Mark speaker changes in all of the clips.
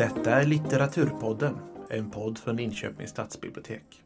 Speaker 1: Detta är Litteraturpodden, en podd från Linköpings stadsbibliotek.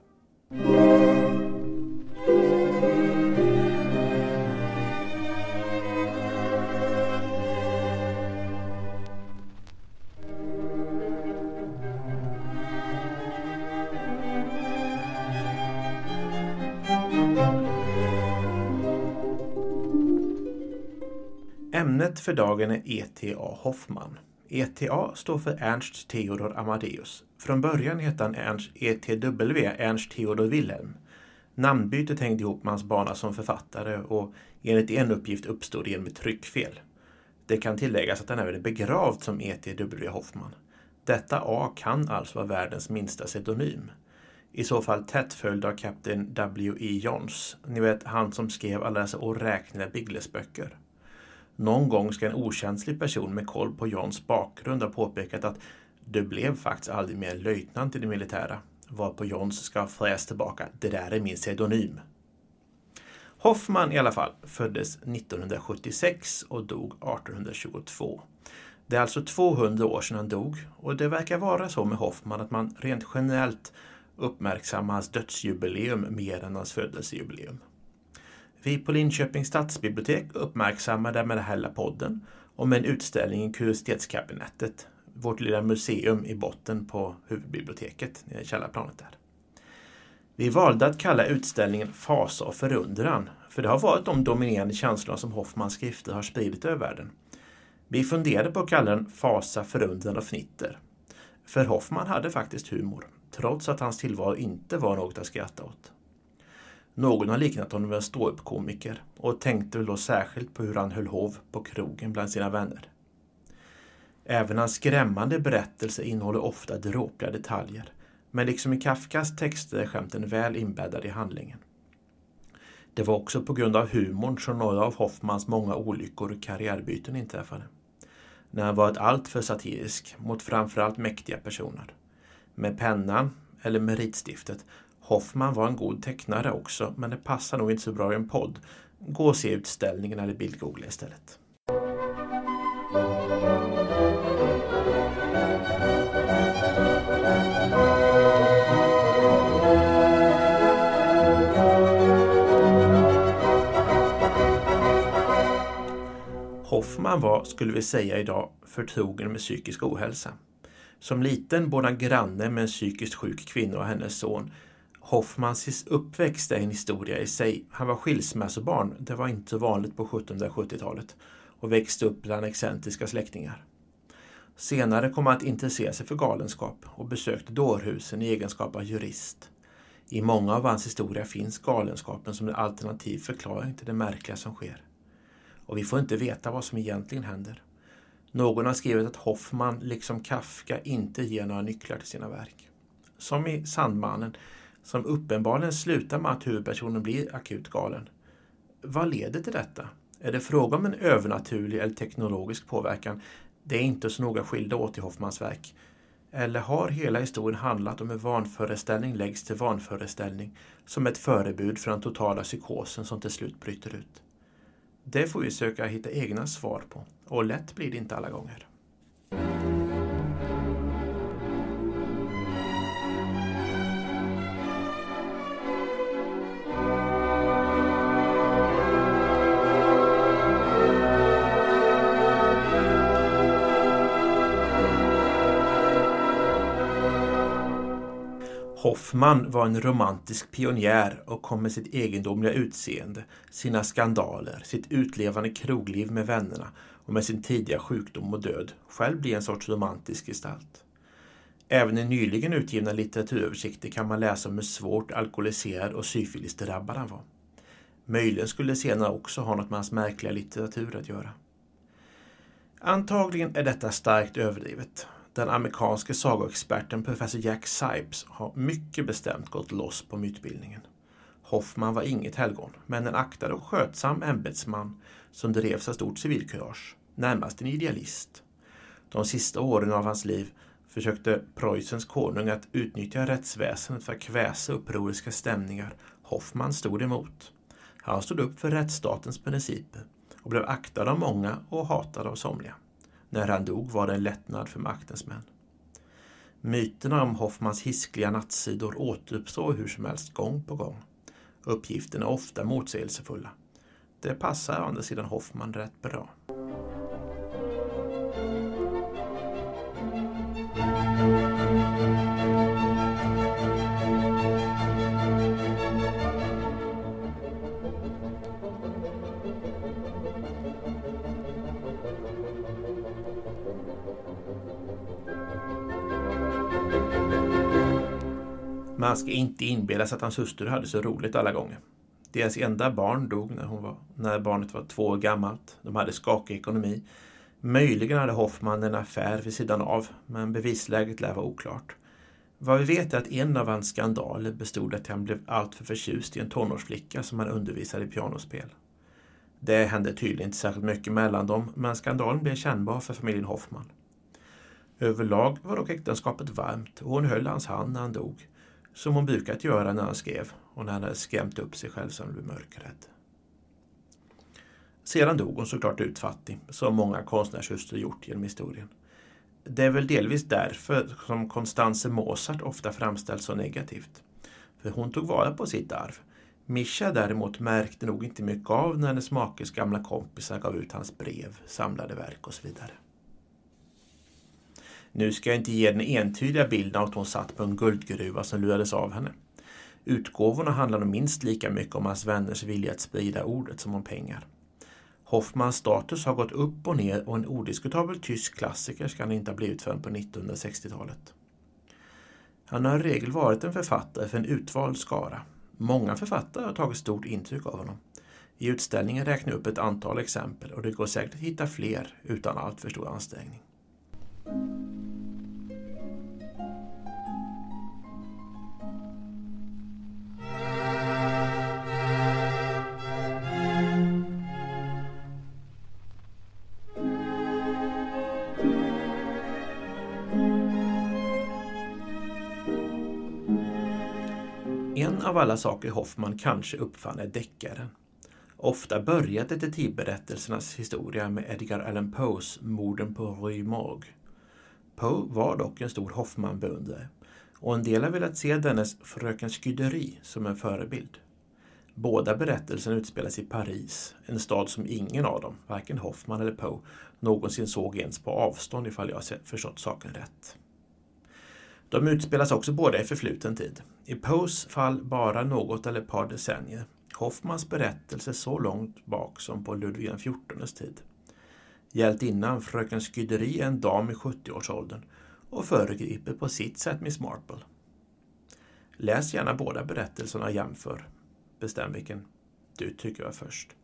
Speaker 1: Ämnet för dagen är E.T.A. Hoffman. ETA står för Ernst Theodor Amadeus. Från början hette han Ernst ETW, Ernst Theodor Wilhelm. Namnbytet hängde ihop med hans bana som författare och enligt en uppgift uppstod det genom ett tryckfel. Det kan tilläggas att han även är begravd som ETW Hoffman. Detta A kan alltså vara världens minsta pseudonym. I så fall tätt följd av kapten W.E. Johns. Ni vet han som skrev alla dessa oräkneliga Biggles-böcker. Någon gång ska en okänslig person med koll på Johns bakgrund ha påpekat att du blev faktiskt aldrig mer löjtnant i det militära. Varpå Johns ska ha fräst tillbaka. Det där är min pseudonym. Hoffman i alla fall föddes 1976 och dog 1822. Det är alltså 200 år sedan han dog och det verkar vara så med Hoffman att man rent generellt uppmärksammar hans dödsjubileum mer än hans födelsejubileum. Vi på Linköpings stadsbibliotek uppmärksammade med den här podden om en utställning i Kuriositetskabinettet, vårt lilla museum i botten på huvudbiblioteket, i källarplanet där. Vi valde att kalla utställningen Fasa och förundran, för det har varit de dominerande känslorna som Hoffmans skrifter har spridit över världen. Vi funderade på att kalla den Fasa, förundran och fnitter. För Hoffman hade faktiskt humor, trots att hans tillvaro inte var något att skratta åt. Någon har liknat honom vid en ståuppkomiker och tänkte väl då särskilt på hur han höll hov på krogen bland sina vänner. Även hans skrämmande berättelse innehåller ofta dråpliga detaljer, men liksom i Kafkas texter är skämten väl inbäddade i handlingen. Det var också på grund av humorn som några av Hoffmans många olyckor och karriärbyten inträffade. När han varit alltför satirisk mot framförallt mäktiga personer. Med pennan, eller meritstiftet, Hoffman var en god tecknare också, men det passar nog inte så bra i en podd. Gå och se utställningen eller bildgoogla istället. Hoffman var, skulle vi säga idag, förtrogen med psykisk ohälsa. Som liten bodde han granne med en psykiskt sjuk kvinna och hennes son Hoffmans uppväxt är en historia i sig. Han var skilsmässobarn, det var inte så vanligt på 1770-talet, och växte upp bland excentriska släktingar. Senare kom han att intressera sig för galenskap och besökte dårhusen i egenskap av jurist. I många av hans historia finns galenskapen som en alternativ förklaring till det märkliga som sker. Och vi får inte veta vad som egentligen händer. Någon har skrivit att Hoffman, liksom Kafka, inte ger några nycklar till sina verk. Som i Sandmannen som uppenbarligen slutar med att huvudpersonen blir akut galen. Vad leder till detta? Är det fråga om en övernaturlig eller teknologisk påverkan? Det är inte så noga skilda åt i Hoffmans verk. Eller har hela historien handlat om hur vanföreställning läggs till vanföreställning som ett förebud för den totala psykosen som till slut bryter ut? Det får vi söka hitta egna svar på och lätt blir det inte alla gånger. Hoffman var en romantisk pionjär och kom med sitt egendomliga utseende, sina skandaler, sitt utlevande krogliv med vännerna och med sin tidiga sjukdom och död själv bli en sorts romantisk gestalt. Även i nyligen utgivna litteraturöversikter kan man läsa om hur svårt alkoholiserad och syfilisdrabbad han var. Möjligen skulle det senare också ha något med hans märkliga litteratur att göra. Antagligen är detta starkt överdrivet den amerikanske sagoexperten professor Jack Sipes har mycket bestämt gått loss på mytbildningen. Hoffman var inget helgon, men en aktad och skötsam ämbetsman som drevs av stort civilkurage, närmast en idealist. De sista åren av hans liv försökte Preussens konung att utnyttja rättsväsendet för att kväsa upproriska stämningar. Hoffman stod emot. Han stod upp för rättsstatens principer och blev aktad av många och hatad av somliga. När han dog var det en lättnad för maktens män. Myterna om Hoffmans hiskliga nattsidor återuppstår hur som helst gång på gång. Uppgifterna är ofta motsägelsefulla. Det passar å andra sidan Hoffman rätt bra. Man ska inte inbilla sig att hans hustru hade så roligt alla gånger. Deras enda barn dog när, hon var, när barnet var två år gammalt. De hade skakig ekonomi. Möjligen hade Hoffman en affär vid sidan av, men bevisläget lär vara oklart. Vad vi vet är att en av hans skandaler bestod att han blev alltför förtjust i en tonårsflicka som han undervisade i pianospel. Det hände tydligen inte särskilt mycket mellan dem, men skandalen blev kännbar för familjen Hoffman. Överlag var dock äktenskapet varmt och hon höll hans hand när han dog som hon brukat göra när han skrev och när han hade skrämt upp sig själv som blev mörkrädd. Sedan dog hon såklart utfattig, som många konstnärshustrur gjort genom historien. Det är väl delvis därför som Constanze Mozart ofta framställs så negativt. För hon tog vara på sitt arv. Mischa däremot märkte nog inte mycket av när hennes makes gamla kompisar gav ut hans brev, samlade verk och så vidare. Nu ska jag inte ge den entydiga bilden av att hon satt på en guldgruva som lurades av henne. Utgåvorna handlar nog minst lika mycket om hans vänners vilja att sprida ordet som om pengar. Hoffmans status har gått upp och ner och en odiskutabel tysk klassiker ska han inte ha blivit förrän på 1960-talet. Han har i regel varit en författare för en utvald skara. Många författare har tagit stort intryck av honom. I utställningen räknar jag upp ett antal exempel och det går säkert att hitta fler utan alltför stor ansträngning. Av alla saker Hoffman kanske uppfann är deckaren. Ofta börjar detektivberättelsernas historia med Edgar Allan Poes Morden på Rue Morgue. Poe var dock en stor Hoffman-beundrare och en del har velat se dennes Fröken Skyderi som en förebild. Båda berättelserna utspelas i Paris, en stad som ingen av dem, varken Hoffman eller Poe, någonsin såg ens på avstånd ifall jag förstått saken rätt. De utspelas också båda i förfluten tid. I Poes fall bara något eller ett par decennier. Hoffmans berättelse så långt bak som på Ludvig XIVs tid. Hjältinnan fröken Skyderi är en dam i 70-årsåldern och föregriper på sitt sätt Miss Marple. Läs gärna båda berättelserna och jämför. Bestäm vilken du tycker var först.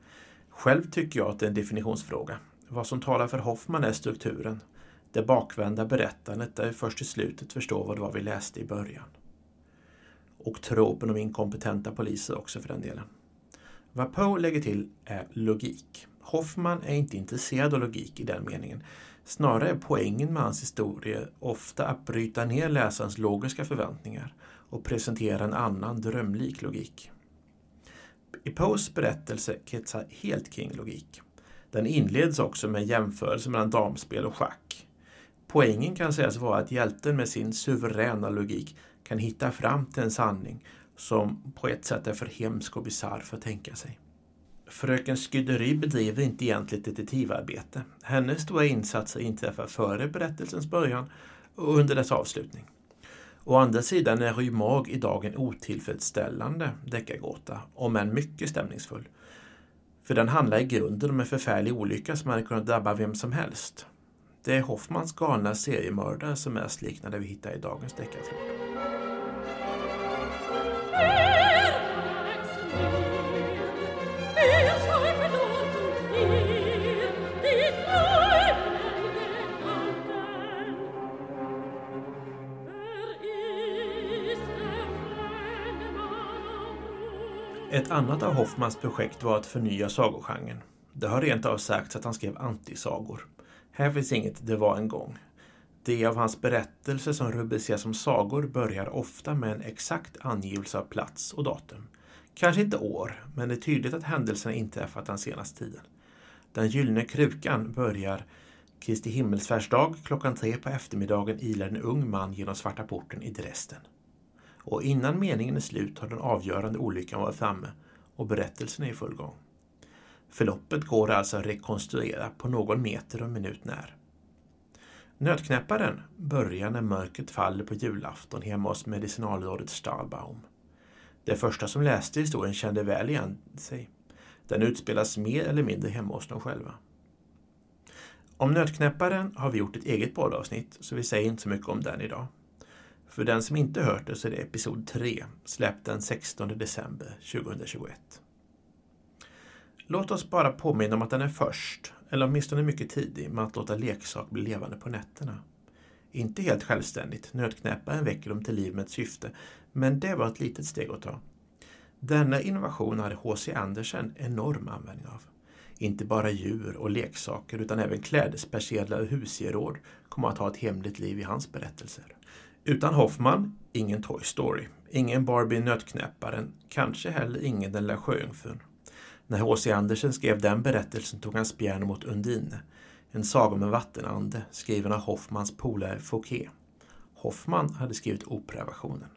Speaker 1: Själv tycker jag att det är en definitionsfråga. Vad som talar för Hoffman är strukturen. Det bakvända berättandet där vi först i slutet förstår vad det var vi läste i början. Och tropen om inkompetenta poliser också för den delen. Vad Poe lägger till är logik. Hoffman är inte intresserad av logik i den meningen. Snarare är poängen med hans historia ofta att bryta ner läsarens logiska förväntningar och presentera en annan drömlik logik. I Poes berättelse kretsar helt kring logik. Den inleds också med jämförelse mellan damspel och schack. Poängen kan sägas vara att hjälten med sin suveräna logik kan hitta fram till en sanning som på ett sätt är för hemsk och bisarr för att tänka sig. Fröken Skyderi bedriver inte egentligt detektivarbete. Hennes stora insatser inträffar före berättelsens början och under dess avslutning. Å andra sidan är Rymag idag en otillfredsställande deckargåta, om än mycket stämningsfull. För den handlar i grunden om en förfärlig olycka som hade kunnat drabba vem som helst. Det är Hoffmans galna seriemördare som mest liknar det vi hittar i dagens deckarflod. Ett annat av Hoffmans projekt var att förnya sagogenren. Det har rent av sagts att han skrev antisagor. Här finns inget ”det var en gång”. De av hans berättelser som rubriceras som sagor börjar ofta med en exakt angivelse av plats och datum. Kanske inte år, men det är tydligt att händelserna inträffat den senaste tiden. Den gyllene krukan börjar Kristi himmelsfärdsdag klockan tre på eftermiddagen ilar en ung man genom Svarta porten i Dresden. Och innan meningen är slut har den avgörande olyckan varit framme och berättelsen är i full gång. Förloppet går alltså att rekonstruera på någon meter och minut när. Nötknäpparen börjar när mörkret faller på julafton hemma hos medicinalrådet Stahlbaum. De första som läste historien kände väl igen sig. Den utspelas mer eller mindre hemma hos dem själva. Om Nötknäpparen har vi gjort ett eget poddavsnitt så vi säger inte så mycket om den idag. För den som inte hört det så är det episod 3, släppt den 16 december 2021. Låt oss bara påminna om att den är först, eller åtminstone mycket tidig, med att låta leksak bli levande på nätterna. Inte helt självständigt, nötknäpparen väcker dem till liv med ett syfte, men det var ett litet steg att ta. Denna innovation hade H.C. Andersen enorm användning av. Inte bara djur och leksaker utan även klädespersedlar och husgeråd kommer att ha ett hemligt liv i hans berättelser. Utan Hoffman, ingen Toy Story, ingen Barbie Nötknäpparen, kanske heller ingen Den lilla sjöjungfrun. När H.C. Andersen skrev den berättelsen tog han spjärn mot Undine, en saga om en vattenande skriven av Hoffmans polare Fouquet. Hoffman hade skrivit operaversionen.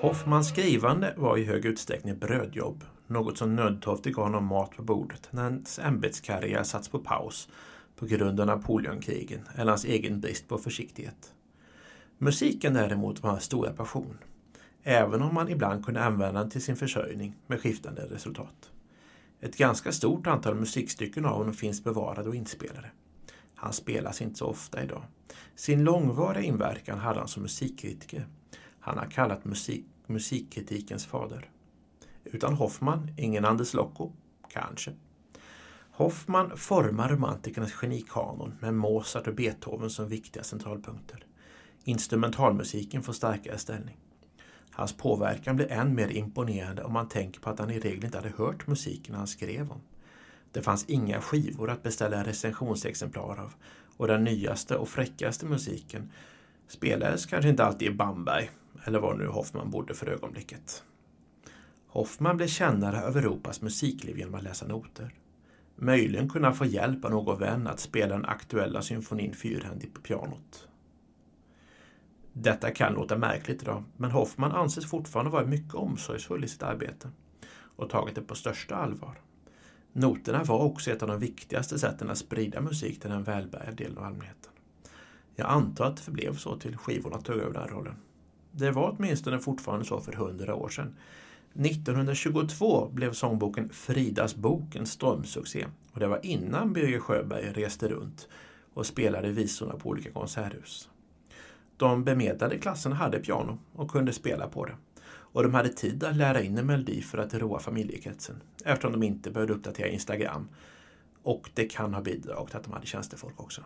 Speaker 1: Hoffmans skrivande var i hög utsträckning brödjobb, något som nödtorftigt gav honom mat på bordet när hans ämbetskarriär satts på paus på grund av Napoleonkrigen eller hans egen brist på försiktighet. Musiken däremot var hans stora passion, även om man ibland kunde använda den till sin försörjning med skiftande resultat. Ett ganska stort antal musikstycken av honom finns bevarade och inspelade. Han spelas inte så ofta idag. Sin långvariga inverkan hade han som musikkritiker. Han har kallat musik, musikkritikens fader. Utan Hoffman, ingen Anders Locko, kanske. Hoffman formar romantikernas genikanon med Mozart och Beethoven som viktiga centralpunkter. Instrumentalmusiken får starkare ställning. Hans påverkan blir än mer imponerande om man tänker på att han i regel inte hade hört musiken han skrev om. Det fanns inga skivor att beställa recensionsexemplar av och den nyaste och fräckaste musiken spelades kanske inte alltid i Bamberg, eller var nu Hoffman bodde för ögonblicket. Hoffman blev kännare av Europas musikliv genom att läsa noter. Möjligen kunna få hjälp av någon vän att spela den aktuella symfonin fyrhändigt på pianot. Detta kan låta märkligt idag, men Hoffman anses fortfarande vara mycket omsorgsfull i sitt arbete och tagit det på största allvar. Noterna var också ett av de viktigaste sätten att sprida musik till den välbärgade delen av allmänheten. Jag antar att det förblev så till skivorna tog över den rollen. Det var åtminstone fortfarande så för hundra år sedan. 1922 blev sångboken Fridas bok en stormsuccé och det var innan Birger Sjöberg reste runt och spelade visorna på olika konserthus. De bemedlade klasserna hade piano och kunde spela på det. Och de hade tid att lära in en melodi för att roa familjekretsen eftersom de inte behövde uppdatera Instagram. Och det kan ha bidragit att de hade tjänstefolk också.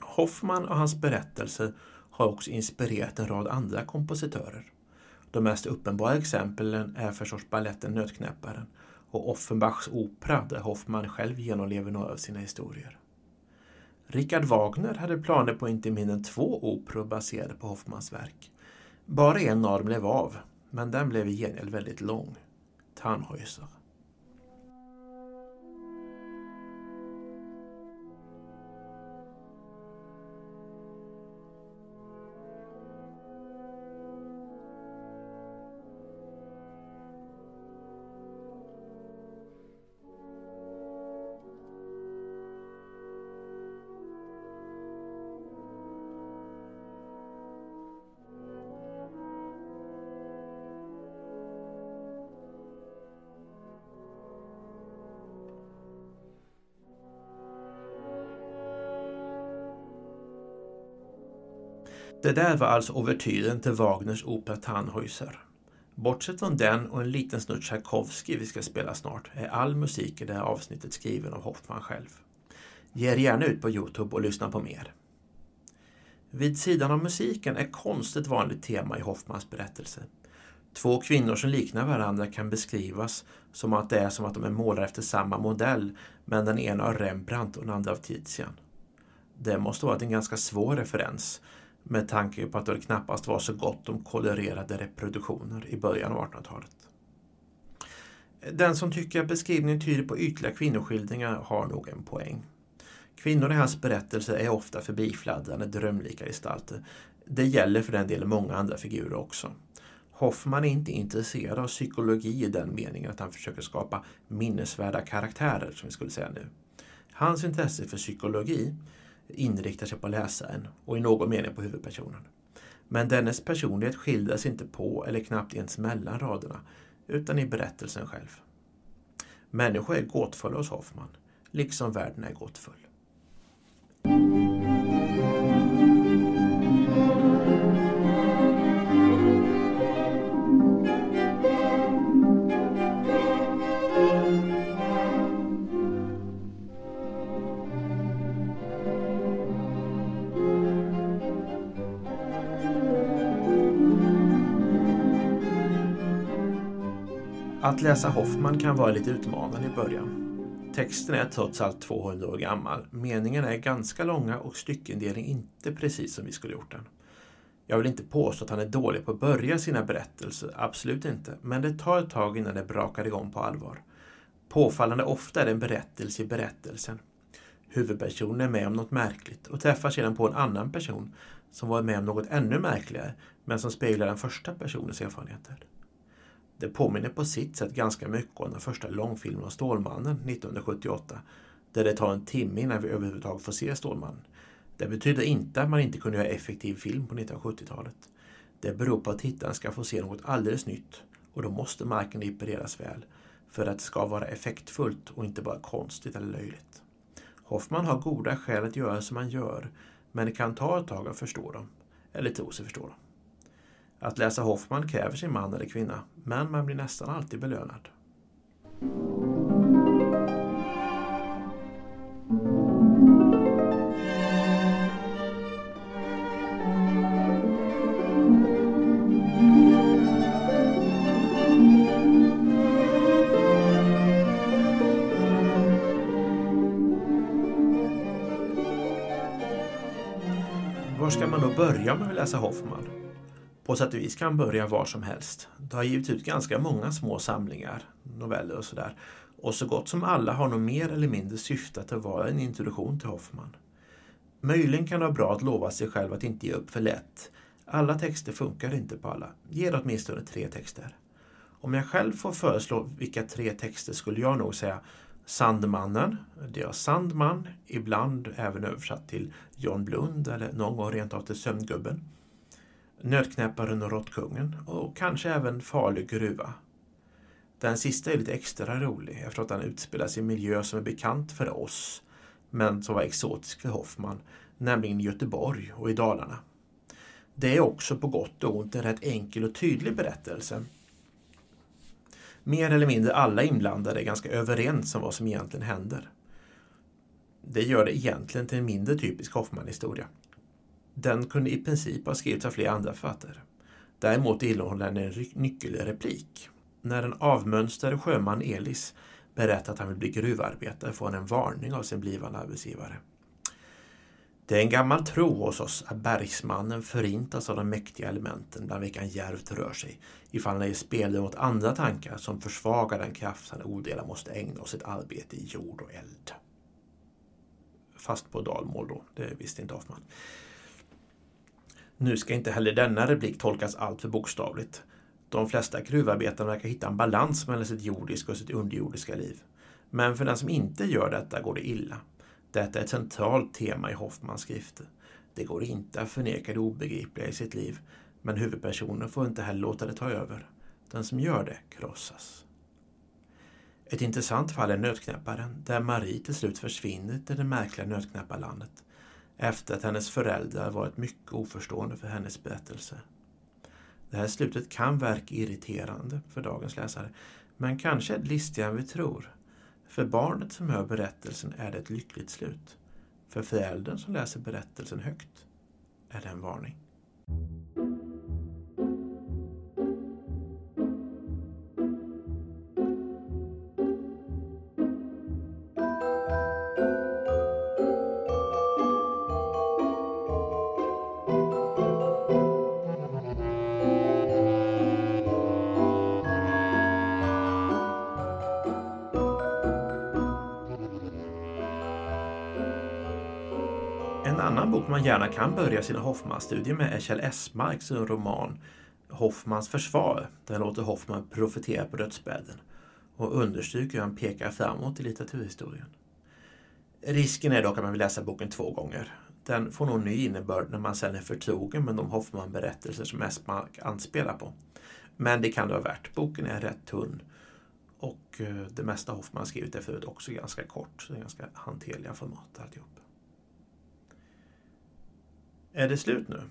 Speaker 1: Hoffman och hans berättelser har också inspirerat en rad andra kompositörer. De mest uppenbara exemplen är förstås balletten Nötknäpparen och Offenbachs opera där Hoffman själv genomlever några av sina historier. Richard Wagner hade planer på inte mindre än två operor baserade på Hoffmans verk. Bara en av dem blev av, men den blev i gengäld väldigt lång. Tannhäuser. Det där var alltså ouvertyren till Wagners opera Tannhäuser. Bortsett från den och en liten snutt Tchaikovsky vi ska spela snart är all musik i det här avsnittet skriven av Hoffman själv. Ge er gärna ut på Youtube och lyssna på mer. Vid sidan av musiken är konst ett vanligt tema i Hoffmans berättelse. Två kvinnor som liknar varandra kan beskrivas som att det är som att de är målade efter samma modell, men den ena av Rembrandt och den andra av Tizian. Det måste vara en ganska svår referens med tanke på att det knappast var så gott om kolorerade reproduktioner i början av 1800-talet. Den som tycker att beskrivningen tyder på ytliga kvinnoskildringar har nog en poäng. Kvinnor i hans berättelser är ofta förbifladdrande, drömlika gestalter. Det gäller för den delen många andra figurer också. Hoffman är inte intresserad av psykologi i den meningen att han försöker skapa minnesvärda karaktärer, som vi skulle säga nu. Hans intresse för psykologi inriktar sig på läsaren och i någon mening på huvudpersonen. Men dennes personlighet skildras inte på eller knappt ens mellan raderna, utan i berättelsen själv. Människor är gåtfulla hos Hoffman, liksom världen är gåtfull. Att läsa Hoffman kan vara lite utmanande i början. Texten är trots allt 200 år gammal. Meningarna är ganska långa och styckindelning inte precis som vi skulle gjort den. Jag vill inte påstå att han är dålig på att börja sina berättelser, absolut inte. Men det tar ett tag innan det brakar igång på allvar. Påfallande ofta är det en berättelse i berättelsen. Huvudpersonen är med om något märkligt och träffar sedan på en annan person som varit med om något ännu märkligare men som speglar den första personens erfarenheter. Det påminner på sitt sätt ganska mycket om den första långfilmen om Stålmannen 1978 där det tar en timme innan vi överhuvudtaget får se Stålmannen. Det betyder inte att man inte kunde göra effektiv film på 1970-talet. Det beror på att tittaren ska få se något alldeles nytt och då måste marken repareras väl för att det ska vara effektfullt och inte bara konstigt eller löjligt. Hoffman har goda skäl att göra som han gör men det kan ta ett tag att förstå dem, eller tro sig förstå dem. Att läsa Hoffman kräver sin man eller kvinna, men man blir nästan alltid belönad. Var ska man då börja med att läsa Hoffman? På sätt och vis kan börja var som helst. Det har givits ut ganska många små samlingar, noveller och sådär. Och så gott som alla har nog mer eller mindre syftat att vara en introduktion till Hoffman. Möjligen kan det vara bra att lova sig själv att inte ge upp för lätt. Alla texter funkar inte på alla. Ge det åtminstone tre texter. Om jag själv får föreslå vilka tre texter skulle jag nog säga Sandmannen, det är Sandman, ibland även översatt till John Blund eller någon gång rent av till Sömngubben. Nötknäpparen och Råttkungen och kanske även Farlig gruva. Den sista är lite extra rolig eftersom den utspelas i en miljö som är bekant för oss men som var exotisk för Hoffman, nämligen Göteborg och i Dalarna. Det är också på gott och ont en rätt enkel och tydlig berättelse. Mer eller mindre alla inblandade är ganska överens om vad som egentligen händer. Det gör det egentligen till en mindre typisk Hoffman-historia. Den kunde i princip ha skrivits av flera andra författare. Däremot innehåller den en nyckelreplik. När den avmönstrade sjöman Elis berättar att han vill bli gruvarbetare får han en varning av sin blivande arbetsgivare. Det är en gammal tro hos oss att bergsmannen förintas av de mäktiga elementen bland vilka han djärvt rör sig ifall han ger spelrum åt andra tankar som försvagar den kraft han odelat måste ägna åt sitt arbete i jord och eld. Fast på dalmål då, det visste inte Hoffman. Nu ska inte heller denna replik tolkas alltför bokstavligt. De flesta gruvarbetarna verkar hitta en balans mellan sitt jordiska och sitt underjordiska liv. Men för den som inte gör detta går det illa. Detta är ett centralt tema i Hoffmans skrifter. Det går inte att förneka det obegripliga i sitt liv, men huvudpersonen får inte heller låta det ta över. Den som gör det krossas. Ett intressant fall är Nötknäpparen, där Marie till slut försvinner till det märkliga nötknäpparlandet efter att hennes föräldrar varit mycket oförstående för hennes berättelse. Det här slutet kan verka irriterande för dagens läsare, men kanske är det listigare än vi tror. För barnet som hör berättelsen är det ett lyckligt slut. För föräldern som läser berättelsen högt är det en varning. Att man gärna kan börja sina Hoffman-studier med är Kjell Esmarks roman Hoffmans försvar. Där låter Hoffman profetera på dödsbädden och understryker hur han pekar framåt i litteraturhistorien. Risken är dock att man vill läsa boken två gånger. Den får nog ny innebörd när man sen är förtrogen med de Hoffman-berättelser som Esmark anspelar på. Men det kan det vara värt. Boken är rätt tunn och eh, det mesta Hoffman skrivit är förut också ganska kort. Så det är ganska hanterliga format alltihop. Är det slut nu?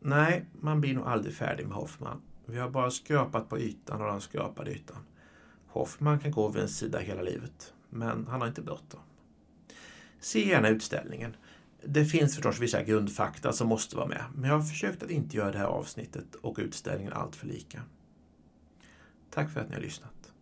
Speaker 1: Nej, man blir nog aldrig färdig med Hoffman. Vi har bara skrapat på ytan och den skrapade ytan. Hoffman kan gå vid en sida hela livet, men han har inte bråttom. Se gärna utställningen. Det finns förstås vissa grundfakta som måste vara med, men jag har försökt att inte göra det här avsnittet och utställningen alltför lika. Tack för att ni har lyssnat.